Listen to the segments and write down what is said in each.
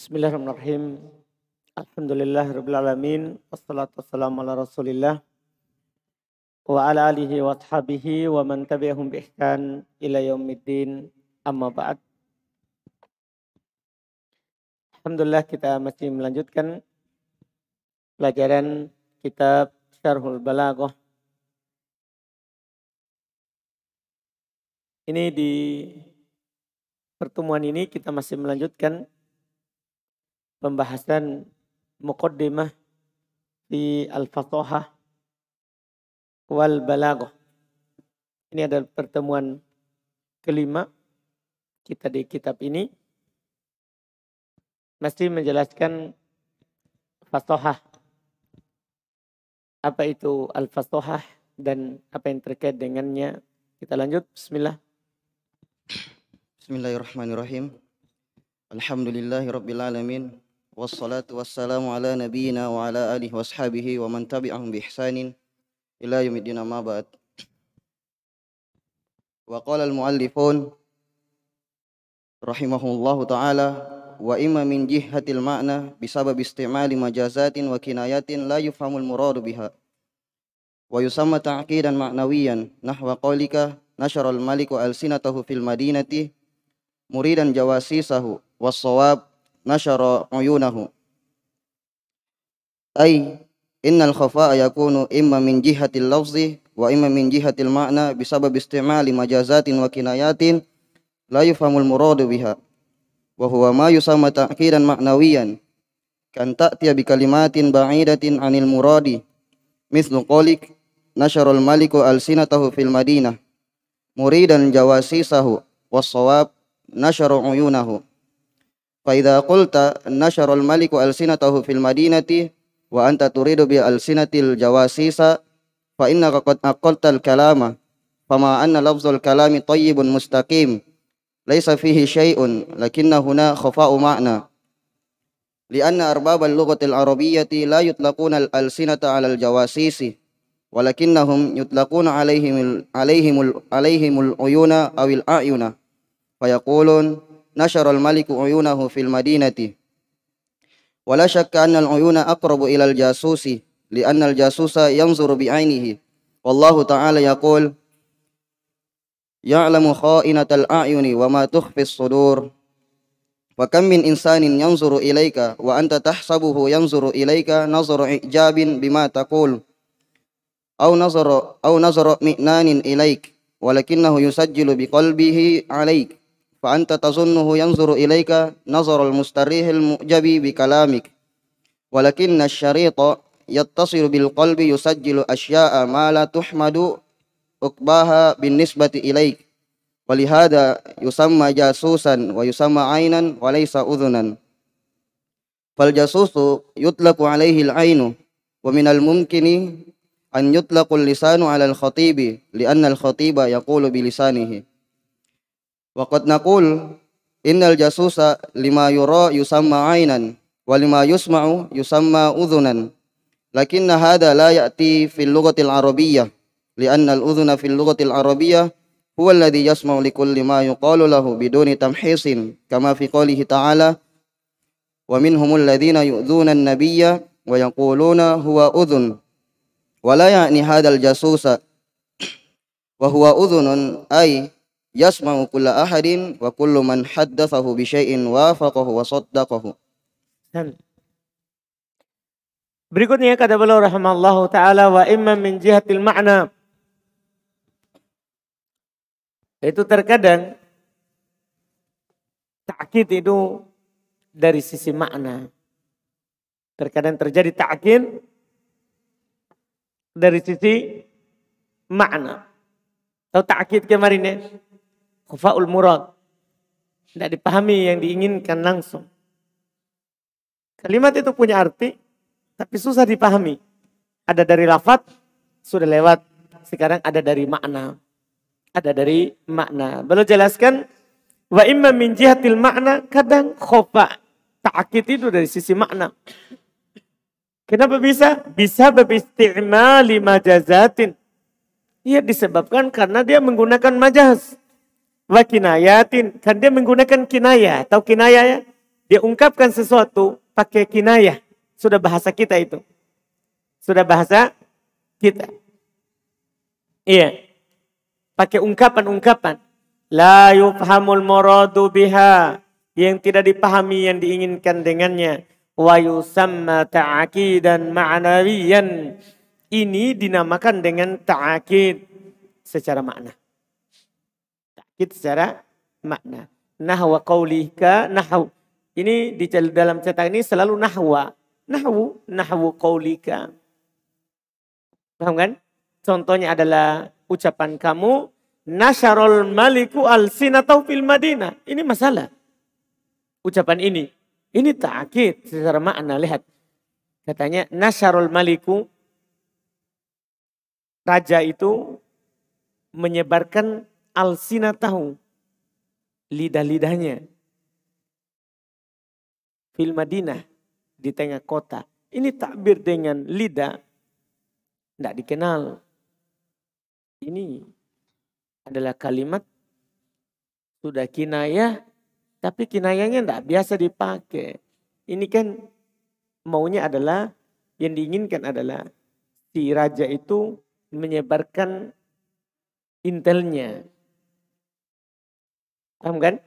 Bismillahirrahmanirrahim. Alhamdulillahirrabbilalamin. Wassalatu wassalamu ala rasulillah. Wa ala alihi wa ashabihi wa man tabi'ahum bi ihsan ila yaumiddin. Amma ba'd. Alhamdulillah kita masih melanjutkan pelajaran kitab Syarhul Balaghah. Ini di pertemuan ini kita masih melanjutkan pembahasan muqaddimah di Al-Fatihah wal Balaghah. Ini adalah pertemuan kelima kita di kitab ini. Masih menjelaskan Fatihah. Apa itu Al-Fatihah dan apa yang terkait dengannya. Kita lanjut. Bismillah. Bismillahirrahmanirrahim. Alhamdulillahi Rabbil Alamin. Wassalatu wassalamu ala nabiyyina wa ala alihi washabihi wa man tabi'ahum bi ihsanin ila yaumiddin amma ba'd. Wa qala al-muallifun rahimahullahu ta'ala wa imma min jihatil ma'na bisabab istimali majazatin wa kinayatin la yufhamul muradu biha wa yusamma ta'qidan ma'nawiyan nahwa qawlika nashara al-maliku alsinatahu nashara uyunahu ay innal khafa'a yakunu imma min jihatil lafzi wa imma min jihatil ma'na bisabab istimali majazatin wa kinayatin la yufhamul muradu biha wa huwa ma yusamma ta'kidan ma'nawiyan kan ta'tiya bi kalimatin ba'idatin 'anil muradi mislu qawlik nashara al-maliku alsinatahu fil madinah muridan jawasisahu was-sawab nashara uyunahu فإذا قلت نشر الملك ألسنته في المدينة وأنت تريد بألسنة الجواسيس فإنك قد أقلت الكلام فما أن لفظ الكلام طيب مستقيم ليس فيه شيء لكن هنا خفاء معنى لأن أرباب اللغة العربية لا يطلقون الألسنة على الجواسيس ولكنهم يطلقون عليهم عليهم عليهم العيون أو الأعين فيقولون نشر الملك عيونه في المدينة. ولا شك أن العيون أقرب إلى الجاسوس لأن الجاسوس ينظر بعينه. والله تعالى يقول يعلم خائنة الأعين وما تخفي الصدور. وكم من إنسان ينظر إليك وأنت تحسبه ينظر إليك نظر إعجاب بما تقول أو نظر أو نظر مئنان إليك ولكنه يسجل بقلبه عليك. فأنت تظنه ينظر إليك نظر المستريح المعجب بكلامك. ولكن الشريط يتصل بالقلب يسجل أشياء ما لا تحمد عقباها بالنسبة إليك. ولهذا يسمى جاسوسا ويسمى عينا وليس أذنا. فالجاسوس يطلق عليه العين ومن الممكن أن يطلق اللسان على الخطيب لأن الخطيب يقول بلسانه. وقد نقول إن الجاسوس لما يرى يسمى عينا ولما يسمع يسمى أذنا لكن هذا لا يأتي في اللغة العربية لأن الأذن في اللغة العربية هو الذي يسمع لكل ما يقال له بدون تمحيص كما في قوله تعالى ومنهم الذين يؤذون النبي ويقولون هو أذن ولا يعني هذا الجاسوس وهو أذن أي yasma'u kulla ahadin wa kullu man haddathahu bi syai'in wafaqahu wa saddaqahu. Berikutnya kata beliau rahimallahu taala wa imma min jihatil ma'na. Itu terkadang ta'kid itu dari sisi makna. Terkadang terjadi ta'kid dari sisi makna. Tahu ta'kid kemarin ya? Khufaul murad. Tidak dipahami yang diinginkan langsung. Kalimat itu punya arti, tapi susah dipahami. Ada dari lafat, sudah lewat. Sekarang ada dari makna. Ada dari makna. Belum jelaskan, wa imma min jihatil makna, kadang khofa. Ta'akid itu dari sisi makna. Kenapa bisa? Bisa beristimali majazatin. Ia disebabkan karena dia menggunakan majaz. Wa kinayatin. Kan dia menggunakan kinaya. Tahu kinaya ya? Dia ungkapkan sesuatu pakai kinayah. Sudah bahasa kita itu. Sudah bahasa kita. Iya. Pakai ungkapan-ungkapan. La yufhamul muradu biha. Yang tidak dipahami yang diinginkan dengannya. Wa yusamma ta'akidan ma'nawiyan. Ini dinamakan dengan ta'akid secara makna. Ta'akid secara makna. Nahwa qaulika nahw. Ini di dalam cetak ini selalu nahwa. Nahwu, nahwu qaulika. Paham kan? Contohnya adalah ucapan kamu nasyarul maliku al sinatau fil madinah. Ini masalah. Ucapan ini. Ini ta'kid secara makna. Lihat. Katanya nasyarul maliku. Raja itu menyebarkan al sinatahu. Lidah-lidahnya. Fil madinah di tengah kota. Ini takbir dengan lidah. Tidak dikenal. Ini adalah kalimat sudah kinayah, tapi kinayahnya tidak biasa dipakai. Ini kan maunya adalah, yang diinginkan adalah si raja itu menyebarkan intelnya. Paham kan?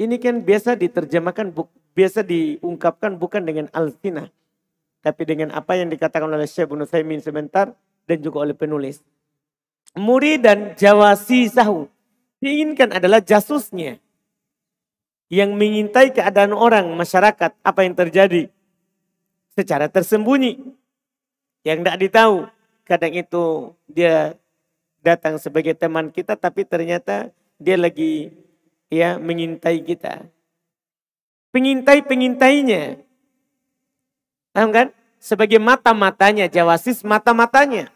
Ini kan biasa diterjemahkan biasa diungkapkan bukan dengan al-sinah. Tapi dengan apa yang dikatakan oleh Syekh Ibn Thaymin sebentar dan juga oleh penulis. Muri dan jawasi sahu. Diinginkan adalah jasusnya. Yang mengintai keadaan orang, masyarakat, apa yang terjadi. Secara tersembunyi. Yang tidak ditahu. Kadang itu dia datang sebagai teman kita tapi ternyata dia lagi ya mengintai kita pengintai-pengintainya. Paham kan? Sebagai mata-matanya, jawasis mata-matanya.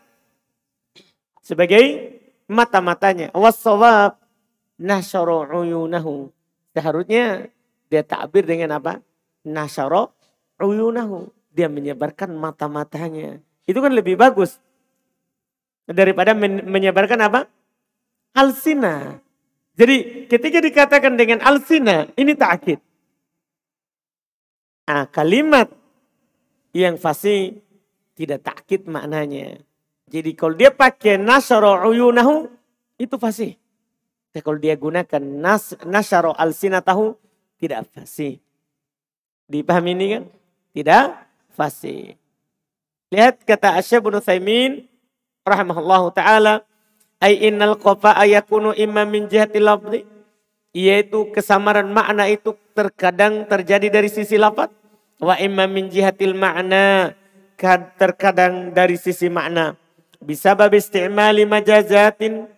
Sebagai mata-matanya. Wassawab nasyara uyunahu. Seharusnya dia takbir dengan apa? Nasyara uyunahu. Dia menyebarkan mata-matanya. Itu kan lebih bagus. Daripada menyebarkan apa? Alsina. Jadi ketika dikatakan dengan alsina, ini ta'kid. Nah, kalimat yang fasih tidak takkit maknanya. Jadi kalau dia pakai nasyara uyunahu itu fasih. Tapi kalau dia gunakan nas, nasyara alsinatahu tidak fasih. Dipahami ini kan? Tidak fasih. Lihat kata Asyab bin Thaymin rahimahullahu taala ay innal qafa ayakunu imma min jihati lafzi. Yaitu kesamaran makna itu terkadang terjadi dari sisi lafaz. Wa imma min jihatil makna terkadang dari sisi makna. Bisa bab istimali majazatin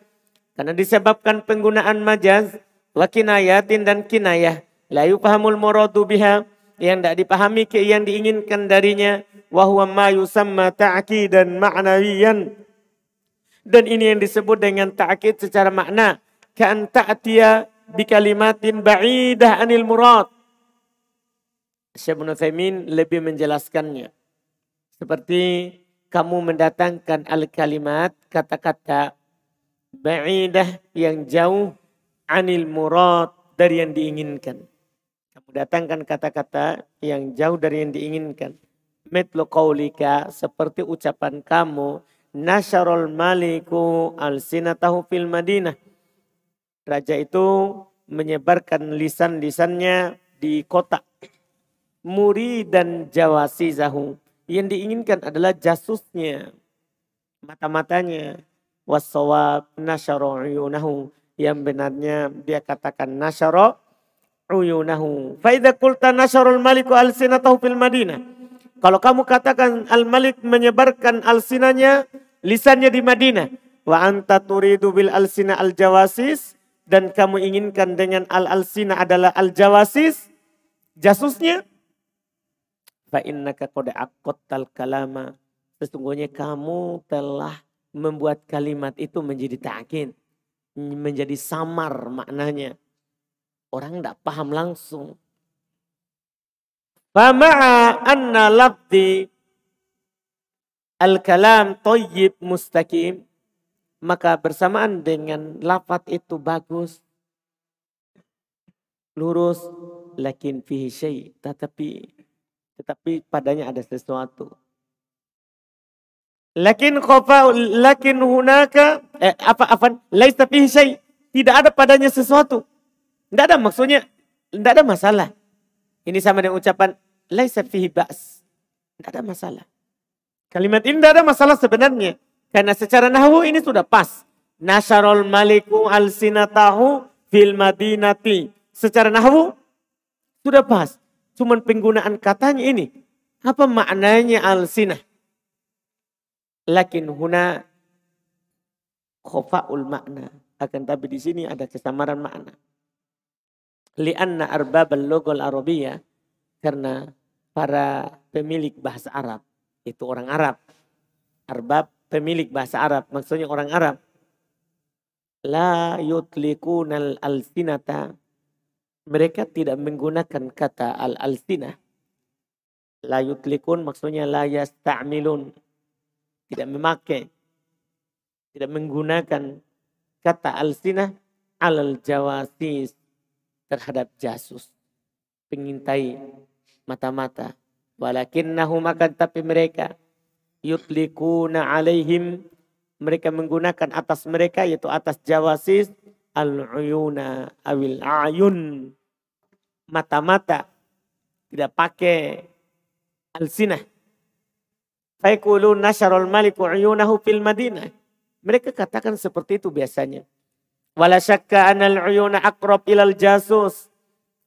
karena disebabkan penggunaan majaz wa kinayatin dan kinayah. La yufahamul muradu biha yang tidak dipahami ke yang diinginkan darinya wa huwa ma yusamma ta'kidan ma'nawiyan dan ini yang disebut dengan ta'kid secara makna kan ta'tiya bikalimatin ba'idah anil murad. Syekh Ibn Thaymin lebih menjelaskannya. Seperti kamu mendatangkan al-kalimat, kata-kata ba'idah yang jauh anil murad dari yang diinginkan. Kamu datangkan kata-kata yang jauh dari yang diinginkan. Metlo qaulika seperti ucapan kamu nasyarul maliku al-sinatahu fil madinah Raja itu menyebarkan lisan-lisannya di kota. Muri dan jawasi zahu. Yang diinginkan adalah jasusnya. Mata-matanya. Wassawab nasyara uyunahu. Yang benarnya dia katakan nasyara uyunahu. Faidha kulta nasyarul maliku al-sinatahu fil madinah. Kalau kamu katakan al-malik menyebarkan al-sinanya, lisannya di Madinah. Wa anta turidu bil al-sina al-jawasis dan kamu inginkan dengan al-alsina adalah al-jawasis, jasusnya, fa innaka qad aqattal kalama. Sesungguhnya kamu telah membuat kalimat itu menjadi ta'kid, menjadi samar maknanya. Orang tidak paham langsung. Fama'a anna labdi al-kalam tayyib mustaqim maka bersamaan dengan lafat itu bagus, lurus, lakin fihi syai tetapi tetapi padanya ada sesuatu. Lakin khofa lakin hunaka eh, apa apa laisa fihi syai tidak ada padanya sesuatu. Tidak ada maksudnya tidak ada masalah. Ini sama dengan ucapan laisa fihi ba's. Tidak ada masalah. Kalimat ini tidak ada masalah sebenarnya. Karena secara nahwu ini sudah pas. Nasyarul maliku al-sinatahu fil madinati. Secara nahwu sudah pas. Cuman penggunaan katanya ini. Apa maknanya al-sinah? Lakin huna khofa'ul makna. Akan tapi di sini ada kesamaran makna. Lianna arbab al-logol arabiyah. Karena para pemilik bahasa Arab. Itu orang Arab. Arbab pemilik bahasa Arab. Maksudnya orang Arab. La yutlikunal al-sinata mereka tidak menggunakan kata al-alsinah. La yutlikun maksudnya la yasta'milun. Tidak memakai. Tidak menggunakan kata al-sinah alal jawasis terhadap jasus. Pengintai mata-mata. Walakinnahu makan tapi mereka yutlikuna alaihim. Mereka menggunakan atas mereka yaitu atas jawasis al-uyuna awil ayun. Mata-mata tidak pakai al-sinah. Faikulu nasyarul maliku uyunahu fil madinah. Mereka katakan seperti itu biasanya. Wala syakka anal uyuna akrab ilal jasus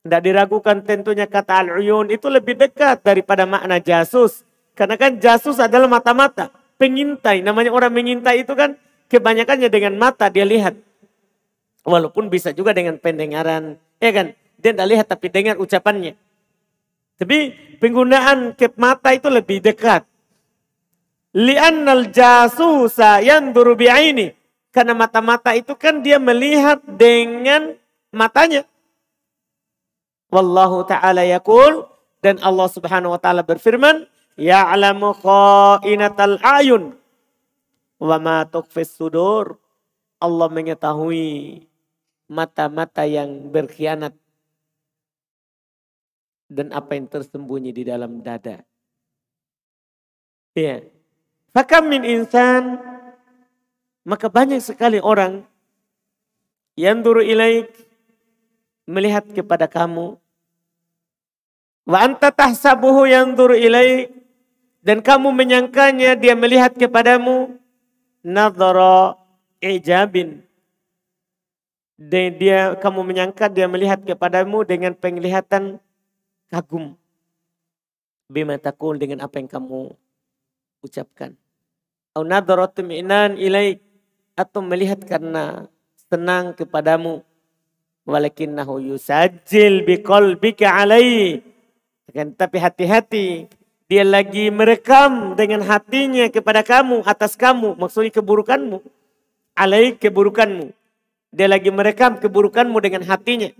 tidak diragukan tentunya kata al-uyun itu lebih dekat daripada makna jasus karena kan jasus adalah mata-mata pengintai namanya orang mengintai itu kan kebanyakannya dengan mata dia lihat Walaupun bisa juga dengan pendengaran. Ya kan? Dia tidak lihat tapi dengar ucapannya. Tapi penggunaan kep mata itu lebih dekat. Li'annal jasusa yang ini. Karena mata-mata itu kan dia melihat dengan matanya. Wallahu ta'ala yakul. Dan Allah subhanahu wa ta'ala berfirman. Ya'lamu kha'inatal ayun. Wa ma tukfis sudur. Allah mengetahui mata-mata yang berkhianat dan apa yang tersembunyi di dalam dada. Ya. Fakam min insan maka banyak sekali orang yang duru ilaik melihat kepada kamu wa anta tahsabuhu yang duru ilaik dan kamu menyangkanya dia melihat kepadamu nadhara ijabin dan dia kamu menyangka dia melihat kepadamu dengan penglihatan kagum. Bima takul dengan apa yang kamu ucapkan. Au nadharatum inan ilaik atau melihat karena senang kepadamu. Walakinnahu yusajil biqalbika alai. Akan tapi hati-hati dia lagi merekam dengan hatinya kepada kamu atas kamu maksudnya keburukanmu alai keburukanmu dia lagi merekam keburukanmu dengan hatinya.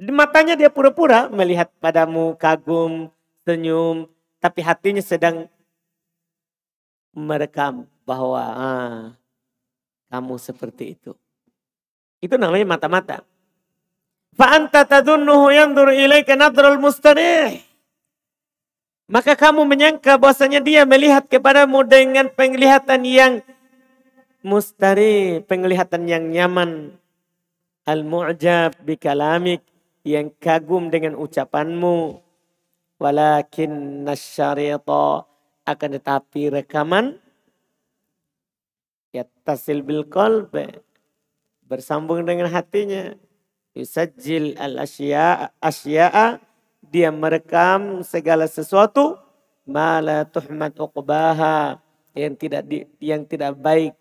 Di matanya dia pura-pura melihat padamu kagum, senyum. Tapi hatinya sedang merekam bahwa ah, kamu seperti itu. Itu namanya mata-mata. Fa'anta tadunnuhu yandur ilaika nadrul mustarih. Maka kamu menyangka bahwasanya dia melihat kepadamu dengan penglihatan yang mustari penglihatan yang nyaman al-mu'jab bikalamik yang kagum dengan ucapanmu walakin nasyarita akan tetapi rekaman yattasil bil qalbi bersambung dengan hatinya yusajjil al asya'a asya'a dia merekam segala sesuatu mala tuhmad uqbaha yang tidak di, yang tidak baik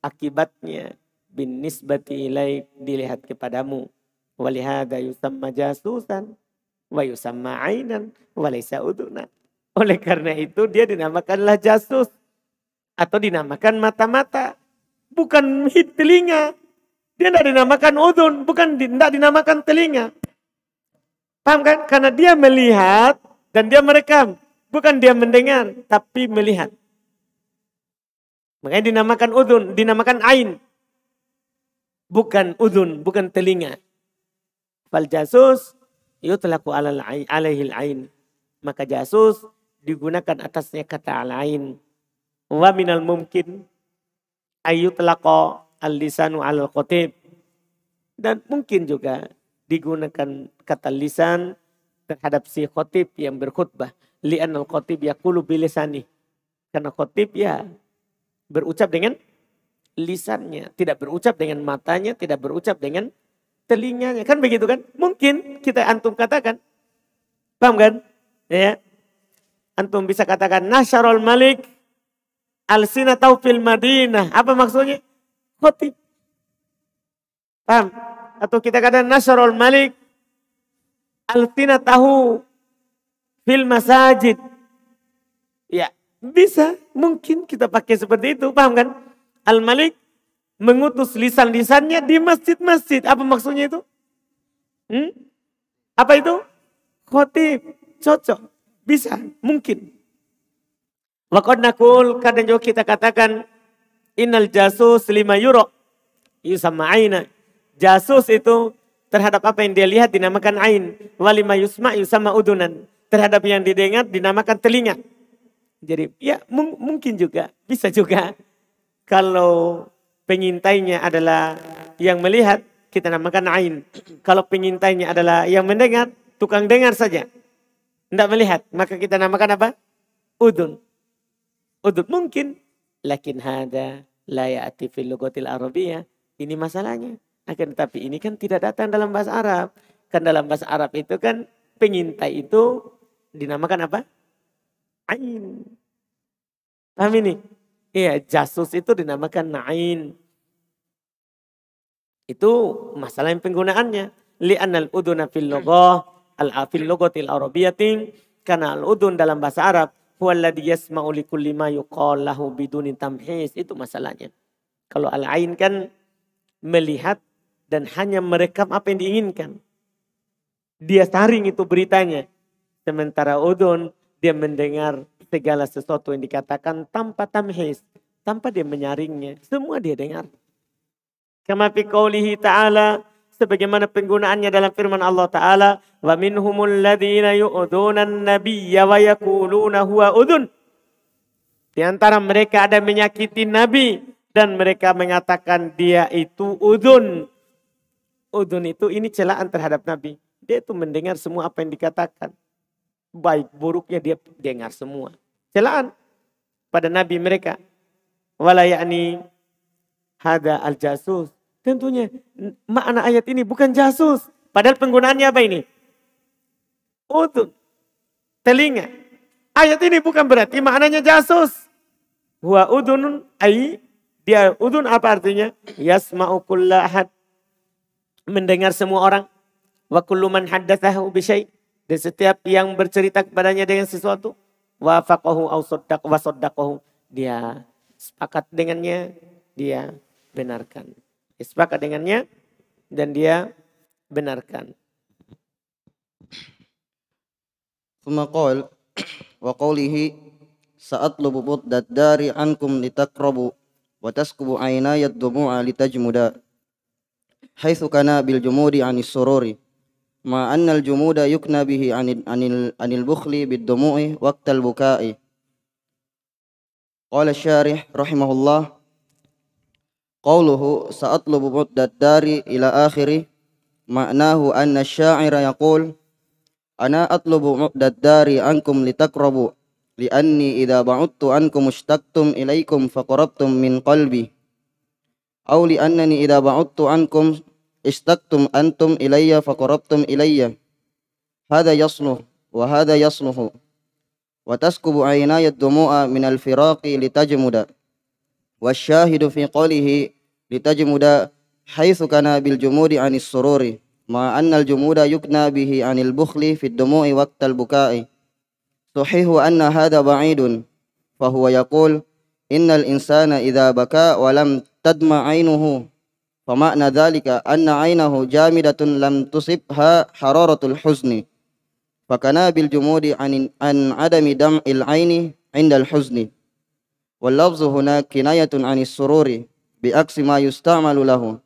akibatnya bin nisbati dilihat kepadamu. Walihada yusamma jasusan wa yusamma ainan walaysa uduna. Oleh karena itu dia dinamakanlah jasus atau dinamakan mata-mata. Bukan telinga. Dia tidak dinamakan udun, bukan tidak dinamakan telinga. Paham kan? Karena dia melihat dan dia merekam. Bukan dia mendengar, tapi melihat. Makanya dinamakan udun, dinamakan ain. Bukan udun, bukan telinga. Fal jasus yutlaqu alal alaihil ain. Maka jasus digunakan atasnya kata al-ain. Wa minal mungkin ayutlaqa al-lisanu alal qatib. Dan mungkin juga digunakan kata lisan terhadap si khotib yang berkhutbah. Li'an al-khotib yakulu bilisani. Karena khotib ya berucap dengan lisannya. Tidak berucap dengan matanya, tidak berucap dengan telinganya. Kan begitu kan? Mungkin kita antum katakan. Paham kan? Ya. Antum bisa katakan nasyarul malik al-sina fil madinah. Apa maksudnya? Khotib. Paham? Atau kita katakan nasyarul malik al-sina tahu fil masajid. Ya, bisa. Mungkin kita pakai seperti itu. Paham kan? Al-Malik mengutus lisan-lisannya di masjid-masjid. Apa maksudnya itu? Hmm? Apa itu? Khotib. Cocok. Bisa. Mungkin. Wakad nakul kadang juga kita katakan innal jasus lima euro yusama aina. Jasus itu terhadap apa yang dia lihat dinamakan ain. Walima yusma yusama udunan. Terhadap yang didengar dinamakan telinga. Jadi ya mungkin juga, bisa juga. Kalau pengintainya adalah yang melihat, kita namakan ain. Kalau pengintainya adalah yang mendengar, tukang dengar saja. Tidak melihat, maka kita namakan apa? Udun. Udun mungkin. Lakin hada la fil lugatil arabiyah. Ini masalahnya. Akan tetapi ini kan tidak datang dalam bahasa Arab. Kan dalam bahasa Arab itu kan pengintai itu dinamakan apa? Ain. Paham ini? Iya, jasus itu dinamakan na'in. Itu masalah yang penggunaannya. Li'anal uduna fil logoh, al-afil logotil arabiyatin. Karena al-udun dalam bahasa Arab. Huwaladhi yasma'u likulli ma yuqal lahu biduni tamhis. Itu masalahnya. Kalau al-ain kan melihat dan hanya merekam apa yang diinginkan. Dia saring itu beritanya. Sementara udun dia mendengar segala sesuatu yang dikatakan tanpa tamhis, tanpa dia menyaringnya. Semua dia dengar. Kama fi ta'ala sebagaimana penggunaannya dalam firman Allah taala wa minhumul an-nabiyya wa yaquluna huwa udhun. Di antara mereka ada menyakiti nabi dan mereka mengatakan dia itu udun udun itu ini celaan terhadap nabi. Dia itu mendengar semua apa yang dikatakan. Baik buruknya dia dengar semua. Celaan pada nabi mereka. Wala yakni hada al jasus. Tentunya makna ayat ini bukan jasus. Padahal penggunaannya apa ini? Udun. Telinga. Ayat ini bukan berarti maknanya jasus. Wa udunun ay dia udun apa artinya? Yasma'u kulla ahad. Mendengar semua orang. Wa kullu man haddathahu bisyai. Dan setiap yang bercerita kepadanya dengan sesuatu wafaqahu au saddaq wa saddaqahu. Dia sepakat dengannya, dia benarkan Dia sepakat dengannya dan dia benarkan. ثم قال وقوله سأطلب بضد الدار عنكم لتقربوا وتسكب عيناي الدموع لتجمدا حيث كان بالجمود عن السرور مع أن الجمود يكنى به عن عن عن البخل بالدموع وقت البكاء قال الشارح رحمه الله Kauluhu sa'atlubu muddad dari ila akhiri maknahu anna syaira yaqul ana atlubu muddad dari ankum litakrabu li'anni idha ba'udtu ankum ustaktum ilaikum faqarabtum min qalbi aw li'annani idha ba'udtu ankum istaktum antum ilayya faqarabtum ilayya hadha yasluh wa hadha yasluhu wa taskubu aynaya dumu'a min al-firaqi litajmuda. والشاهد في قوله لتجمد حيث كان بالجمود عن السرور مع أن الجمود يكنى به عن البخل في الدموع وقت البكاء. صحيح أن هذا بعيد فهو يقول إن الإنسان إذا بكى ولم تدمع عينه فمعنى ذلك أن عينه جامدة لم تصبها حرارة الحزن فكنا بالجمود عن عن عدم دمع العين عند الحزن. wal huna kinayatun anis sururi bi aksi ma yusta'malu lahu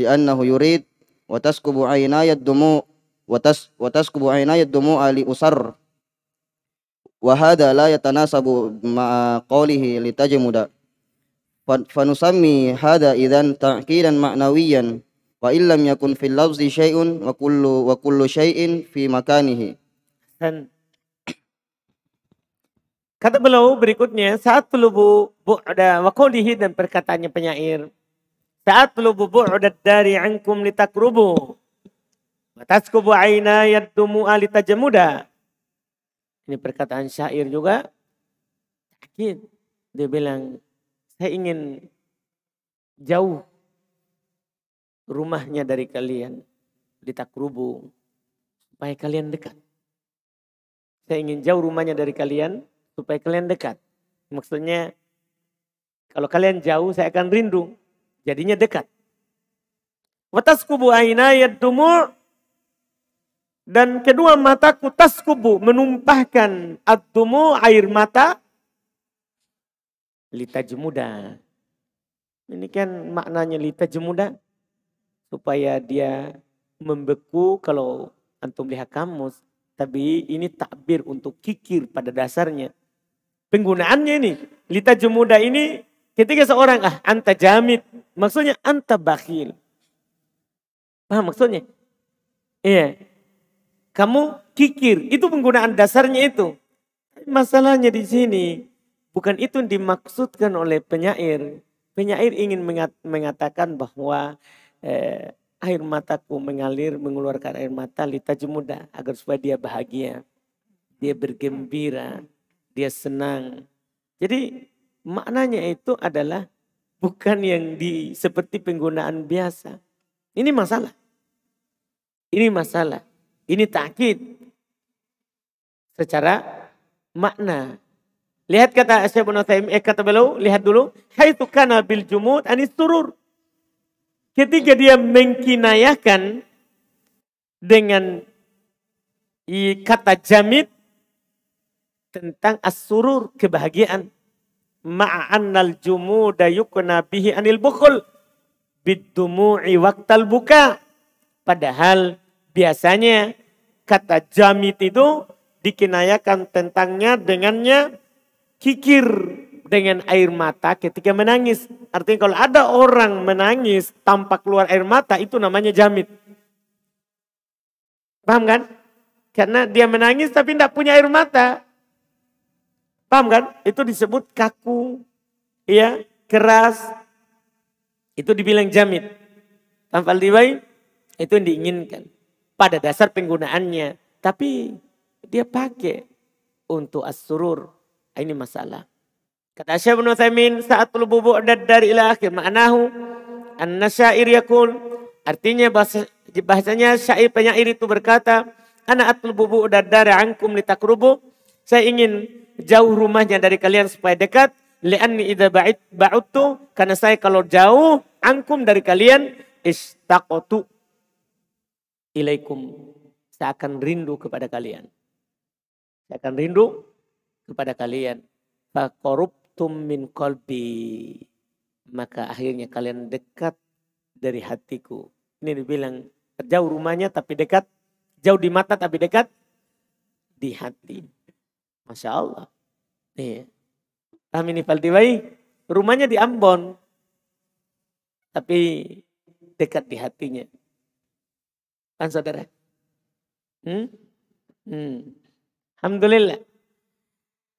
li'annahu yurid wa taskubu aynayad dumu wa taskubu aynayad dumu ali usar wa hadha la yatanasabu ma qawlihi litajmuda fanusammi hadha idzan ta'kidan ma'nawiyan wa illam yakun fil lafzi syai'un wa kullu wa kullu syai'in fi makanihi kata beliau berikutnya saat tulubu bu'da wa qawlihi dan perkataannya penyair saat tulubu bu'da dari ankum litakrubu wa taskubu aina yaddumu alitajamuda. Ini perkataan syair juga. Sakit dia bilang saya ingin jauh rumahnya dari kalian litakrubu supaya kalian dekat. Saya ingin jauh rumahnya dari kalian supaya kalian dekat. Maksudnya kalau kalian jauh saya akan rindu. Jadinya dekat. Wataskubu ainayat dumur dan kedua mataku taskubu menumpahkan ad-dumu air mata lita jemuda. Ini kan maknanya lita jemuda supaya dia membeku kalau antum lihat kamus tapi ini takbir untuk kikir pada dasarnya. Penggunaannya ini, lita jemuda ini ketika seorang ah anta jamit, maksudnya anta bakhil. Paham maksudnya? Iya. Kamu kikir, itu penggunaan dasarnya itu. Masalahnya di sini bukan itu yang dimaksudkan oleh penyair. Penyair ingin mengatakan bahwa eh, air mataku mengalir mengeluarkan air mata lita jemuda agar supaya dia bahagia dia bergembira dia senang. Jadi maknanya itu adalah bukan yang di seperti penggunaan biasa. Ini masalah. Ini masalah. Ini takkid secara makna. Lihat kata Syekh Ibnu eh kata beliau lihat dulu. Haitsu kana bil jumud anis surur. Ketika dia mengkinayakan dengan kata jamid tentang asurur kebahagiaan ma'annal jumuda yukna bihi anil bukhul bidumu'i waktal buka padahal biasanya kata jamid itu dikinayakan tentangnya dengannya kikir dengan air mata ketika menangis. Artinya kalau ada orang menangis tanpa keluar air mata itu namanya jamit. Paham kan? Karena dia menangis tapi tidak punya air mata. Paham kan? Itu disebut kaku, ya, keras. Itu dibilang jamit. Tanpa dibaik, itu yang diinginkan. Pada dasar penggunaannya. Tapi dia pakai untuk as-surur. Ini masalah. Kata Syekh Ibn Uthaymin saat lububu dari ila akhir maknahu anna syair yakul artinya bahasa, bahasanya syair penyair itu berkata ana atlububu dari ankum litakrubu saya ingin jauh rumahnya dari kalian supaya dekat li'anni idza ba'udtu karena saya kalau jauh angkum dari kalian istaqotu ilaikum saya akan rindu kepada kalian saya akan rindu kepada kalian fakorup tum min kolbi. Maka akhirnya kalian dekat dari hatiku. Ini dibilang jauh rumahnya tapi dekat. Jauh di mata tapi dekat di hati. Masya Allah. Nih. Ini Faldiwai? Rumahnya di Ambon. Tapi dekat di hatinya. Kan saudara? Hmm? Hmm. Alhamdulillah.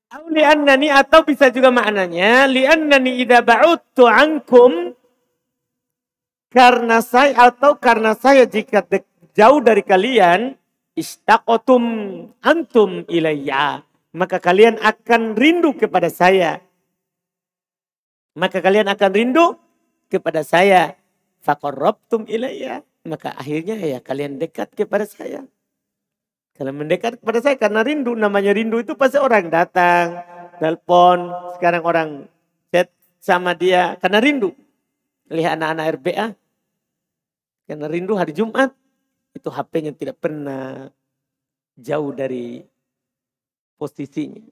Li'annani atau bisa juga maknanya li'annani idza ba'udtu ankum karena saya atau karena saya jika jauh dari kalian istaqotum antum ilayya maka kalian akan rindu kepada saya. Maka kalian akan rindu kepada saya. Faqarrabtum ilayya. Maka akhirnya ya kalian dekat kepada saya. Kalau mendekat kepada saya karena rindu, namanya rindu itu pasti orang datang, telepon, sekarang orang chat sama dia karena rindu. Lihat anak-anak RBA, karena rindu hari Jumat, itu HP-nya tidak pernah jauh dari posisinya.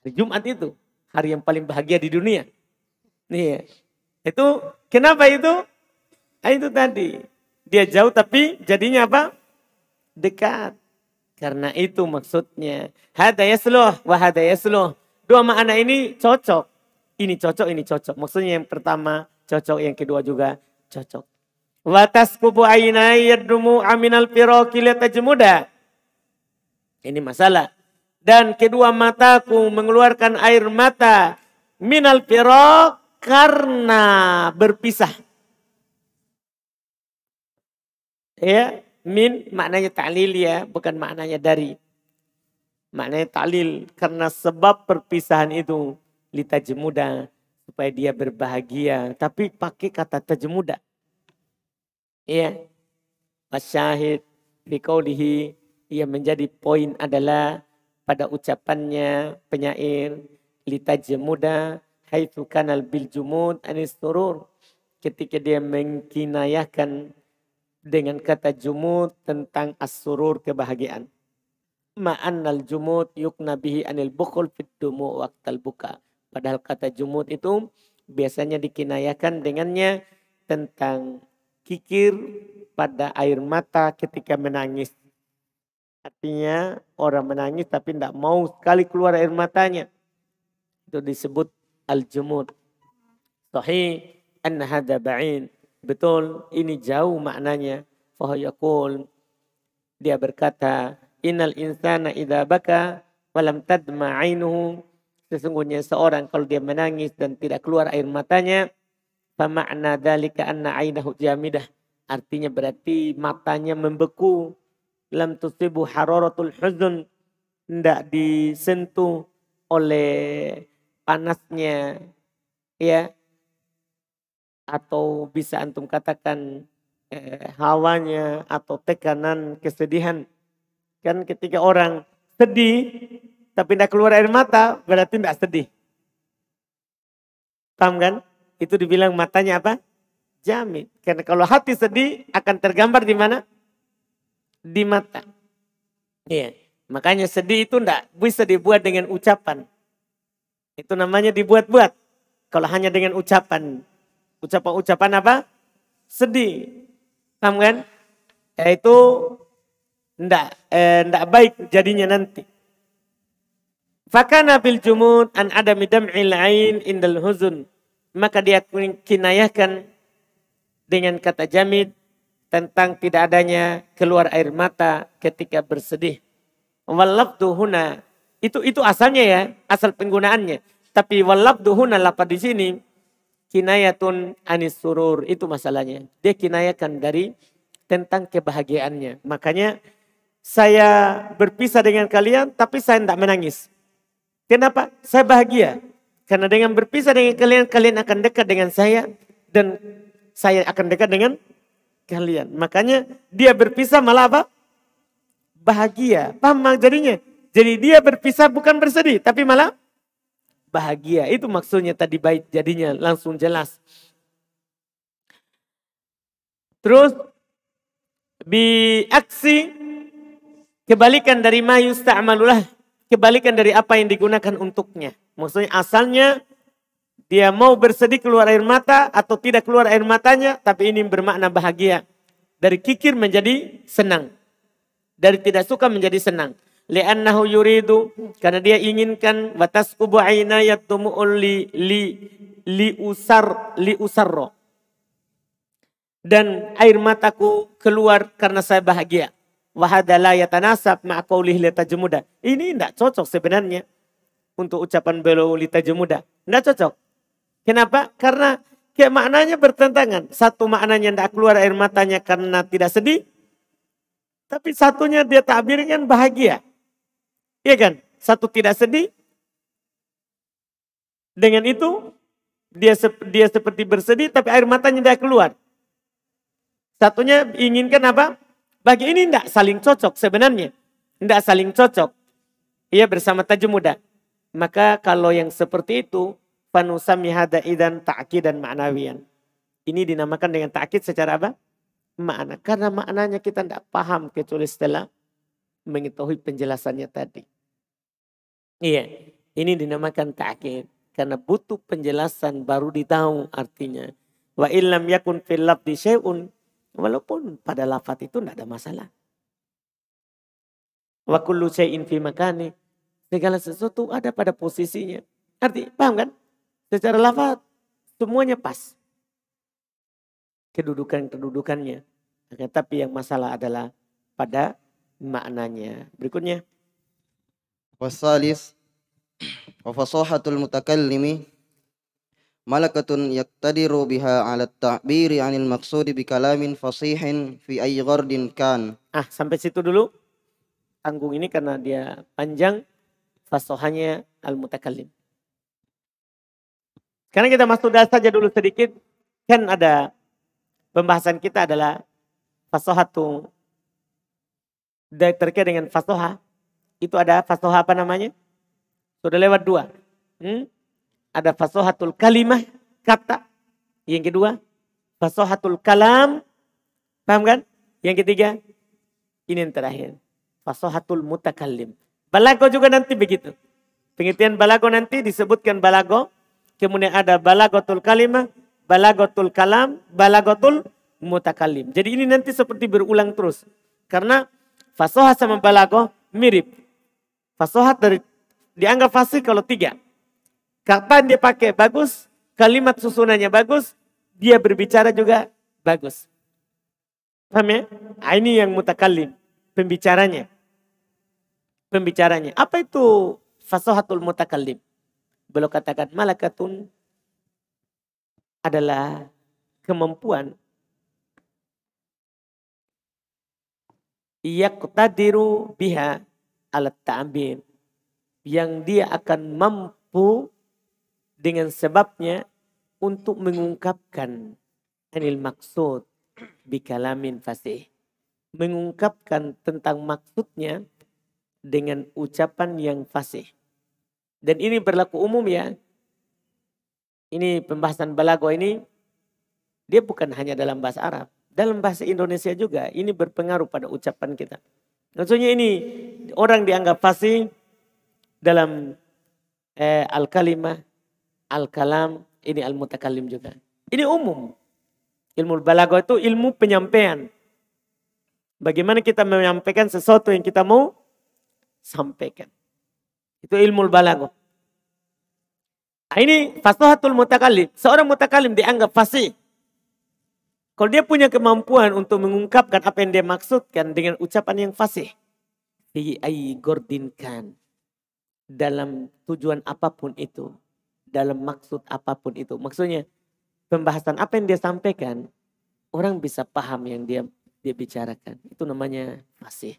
Hari Jumat itu, hari yang paling bahagia di dunia. Nih, itu kenapa itu? Ah, itu tadi Dia jauh tapi jadinya apa? Dekat. Karena itu maksudnya. Hada yasluh wa hada. Dua makna ini cocok. Ini cocok, ini cocok. Maksudnya yang pertama cocok, yang kedua juga cocok. Watas kubu ainai yadrumu aminal firaqi tajmuda. Ini masalah. Dan kedua mataku mengeluarkan air mata minal firaq karena berpisah. Ya, min maknanya ta'lil ya, bukan maknanya dari. Maknanya ta'lil karena sebab perpisahan itu litajmuda supaya dia berbahagia, tapi pakai kata tajmuda. Iya. Asyahid fi qawlihi yang menjadi poin adalah pada ucapannya penyair litajmuda haitsu kanal bil jumud anis turur ketika dia mengkinayahkan dengan kata jumud tentang as-surur kebahagiaan. Ma'annal jumud yukna bihi anil bukhul fit dumu waqtal buka. Padahal kata jumud itu biasanya dikinayahkan dengannya tentang kikir pada air mata ketika menangis. Artinya orang menangis tapi tidak mau sekali keluar air matanya. Itu disebut al-jumud. Sahih anna hadha ba'in. Betul, ini jauh maknanya. Fahayakul. Dia berkata, Innal insana idha baka walam tadma ainuhu. Sesungguhnya seorang kalau dia menangis dan tidak keluar air matanya, Famakna dalika anna ainahu jamidah. Artinya berarti matanya membeku. Lam tusibu hararatul huzun. Tidak disentuh oleh panasnya. Ya. Atau bisa antum katakan eh, hawanya atau tekanan kesedihan. Kan ketika orang sedih tapi tidak keluar air mata berarti tidak sedih. Paham kan? itu dibilang matanya apa? Jamin. Karena kalau hati sedih akan tergambar di mana? Di mata. Iya. Makanya sedih itu enggak bisa dibuat dengan ucapan. Itu namanya dibuat-buat. Kalau hanya dengan ucapan. Ucapan-ucapan apa? Sedih. Paham kan? Ya itu enggak, eh, enggak baik jadinya nanti. Fakana bil jumud an adami dam'il ain indal huzun maka dia kinayahkan dengan kata jamid tentang tidak adanya keluar air mata ketika bersedih. Walabdu huna itu itu asalnya ya, asal penggunaannya. Tapi walabdu huna lapar di sini kinayatun anis surur itu masalahnya. Dia kinayakan dari tentang kebahagiaannya. Makanya saya berpisah dengan kalian tapi saya tidak menangis. Kenapa? Saya bahagia. Karena dengan berpisah dengan kalian, kalian akan dekat dengan saya. Dan saya akan dekat dengan kalian. Makanya dia berpisah malah apa? Bahagia. Paham jadinya? Jadi dia berpisah bukan bersedih. Tapi malah bahagia. Itu maksudnya tadi baik jadinya langsung jelas. Terus bi aksi kebalikan dari ma yusta'malulah kebalikan dari apa yang digunakan untuknya. Maksudnya asalnya dia mau bersedih keluar air mata atau tidak keluar air matanya, tapi ini bermakna bahagia. Dari kikir menjadi senang. Dari tidak suka menjadi senang. Li'annahu yuridu karena dia inginkan batas kubu aina yatumu'ul li li li usar li usarro. Dan air mataku keluar karena saya bahagia. Wahadala yatanasab ma'akaulih jemuda. Ini tidak cocok sebenarnya untuk ucapan beliau jemuda. Tidak cocok. Kenapa? Karena kayak maknanya bertentangan. Satu maknanya tidak keluar air matanya karena tidak sedih. Tapi satunya dia takbirkan bahagia. Iya kan? Satu tidak sedih. Dengan itu dia dia seperti bersedih tapi air matanya tidak keluar. Satunya inginkan apa? Bagi ini tidak saling cocok sebenarnya. Tidak saling cocok. Ia bersama muda. Maka kalau yang seperti itu, panusami hada idan ta'kid dan ma'nawiyan. Ini dinamakan dengan ta'kid secara apa? Makna. Karena maknanya kita tidak paham kecuali setelah mengetahui penjelasannya tadi. Iya, ini dinamakan ta'kid. Karena butuh penjelasan baru ditahu artinya. Wa illam yakun fil labdi syai'un Walaupun pada lafat itu tidak ada masalah. Wa kullu syai'in fi makani. Segala sesuatu ada pada posisinya. Arti, paham kan? Secara lafat semuanya pas. Kedudukan-kedudukannya. Tapi yang masalah adalah pada maknanya. Berikutnya. Wasalis wa fasahatul mutakallimi malakatun yaktadiru biha ala ta'biri anil maksudi bi kalamin fasihin fi ayyi ghardin kan. Ah, sampai situ dulu. Tanggung ini karena dia panjang fasohanya al-mutakallim. Karena kita masuk dah saja dulu sedikit. Kan ada pembahasan kita adalah fasohatu terkait dengan fasoha. Itu ada fasoha apa namanya? Sudah lewat dua. Hmm? Ada fasohatul kalimah, kata. Yang kedua, fasohatul kalam. Paham kan? Yang ketiga, ini yang terakhir. Fasohatul mutakallim. Balago juga nanti begitu. Pengertian balago nanti disebutkan balago Kemudian ada balagotul kalimah, balagotul kalam, balagotul mutakalim. Jadi ini nanti seperti berulang terus. Karena fasohat sama balago mirip. Fasohat dari dianggap fasih kalau tiga. Kata dia pakai bagus, kalimat susunannya bagus, dia berbicara juga bagus. Paham ya? Nah, ini yang mutakalim, pembicaranya. Pembicaranya. Apa itu fasohatul mutakalim? Beliau katakan malakatun adalah kemampuan yaqtadiru biha alat ta'bir yang dia akan mampu dengan sebabnya untuk mengungkapkan anil maksud bikalamin fasih mengungkapkan tentang maksudnya dengan ucapan yang fasih dan ini berlaku umum ya. Ini pembahasan balago ini dia bukan hanya dalam bahasa Arab. Dalam bahasa Indonesia juga ini berpengaruh pada ucapan kita. Maksudnya ini orang dianggap fasih dalam eh, al-kalimah, al-kalam, ini al-mutakalim juga. Ini umum. Ilmu balago itu ilmu penyampaian. Bagaimana kita menyampaikan sesuatu yang kita mau sampaikan. Itu ilmu balago. Nah, ini fasahatul mutakalim. Seorang mutakalim dianggap fasih. Kalau dia punya kemampuan untuk mengungkapkan apa yang dia maksudkan dengan ucapan yang fasih. Fi gordinkan. Dalam tujuan apa pun itu. Dalam maksud apa pun itu. Maksudnya pembahasan apa yang dia sampaikan. Orang bisa paham yang dia dia bicarakan. Itu namanya fasih.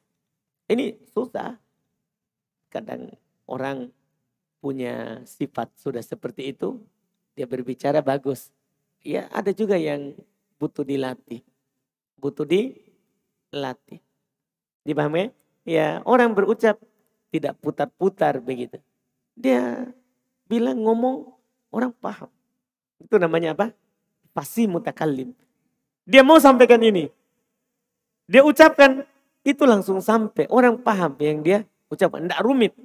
Ini susah. Kadang orang punya sifat sudah seperti itu, dia berbicara bagus. Ya ada juga yang butuh dilatih. Butuh dilatih. Dipahami? Ya orang berucap tidak putar-putar begitu. Dia bilang ngomong orang paham. Itu namanya apa? Pasti mutakalim. Dia mau sampaikan ini. Dia ucapkan itu langsung sampai. Orang paham yang dia ucapkan. Tidak rumit.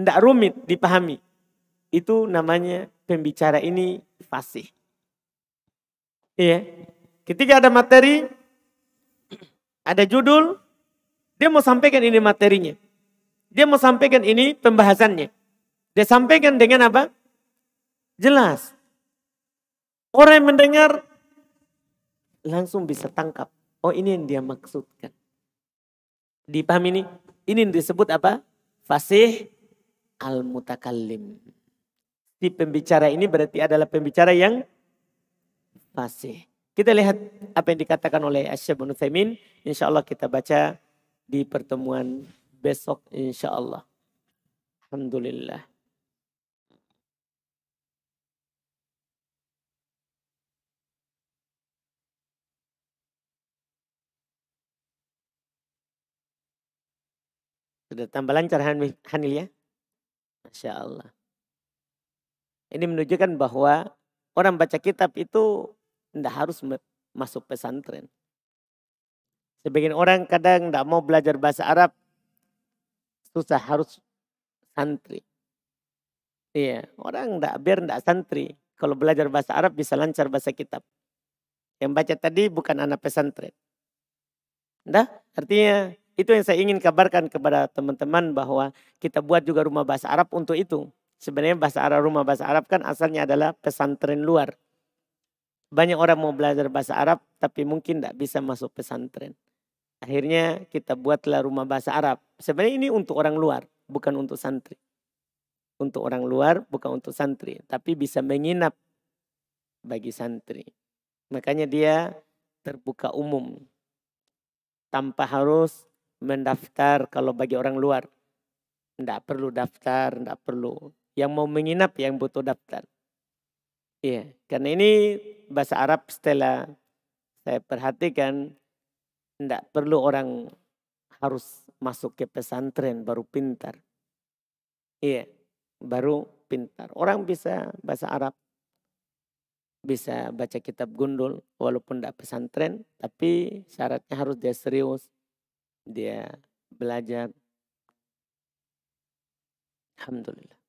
Tidak rumit dipahami. Itu namanya pembicara ini fasih. Iya. Ketika ada materi, ada judul, dia mau sampaikan ini materinya. Dia mau sampaikan ini pembahasannya. Dia sampaikan dengan apa? Jelas. Orang yang mendengar langsung bisa tangkap. Oh ini yang dia maksudkan. Dipahami ini? Ini disebut apa? Fasih al-mutakallim. Si pembicara ini berarti adalah pembicara yang fasih. Kita lihat apa yang dikatakan oleh Asyab bin Uthaymin. Insya Allah kita baca di pertemuan besok insya Allah. Alhamdulillah. Sudah tambah lancar Hanil ya? Masya Allah. Ini menunjukkan bahwa orang baca kitab itu tidak harus masuk pesantren. Sebagian orang kadang tidak mau belajar bahasa Arab, susah harus santri. Iya, orang tidak biar tidak santri. Kalau belajar bahasa Arab bisa lancar bahasa kitab. Yang baca tadi bukan anak pesantren. Nah, artinya itu yang saya ingin kabarkan kepada teman-teman bahwa kita buat juga rumah bahasa Arab untuk itu. Sebenarnya bahasa Arab, rumah bahasa Arab kan asalnya adalah pesantren luar. Banyak orang mau belajar bahasa Arab tapi mungkin tidak bisa masuk pesantren. Akhirnya kita buatlah rumah bahasa Arab. Sebenarnya ini untuk orang luar, bukan untuk santri. Untuk orang luar, bukan untuk santri. Tapi bisa menginap bagi santri. Makanya dia terbuka umum. Tanpa harus mendaftar kalau bagi orang luar. Tidak perlu daftar, tidak perlu. Yang mau menginap yang butuh daftar. Iya, karena ini bahasa Arab setelah saya perhatikan tidak perlu orang harus masuk ke pesantren baru pintar. Iya, baru pintar. Orang bisa bahasa Arab, bisa baca kitab gundul walaupun tidak pesantren, tapi syaratnya harus dia serius, dia belajar. Alhamdulillah.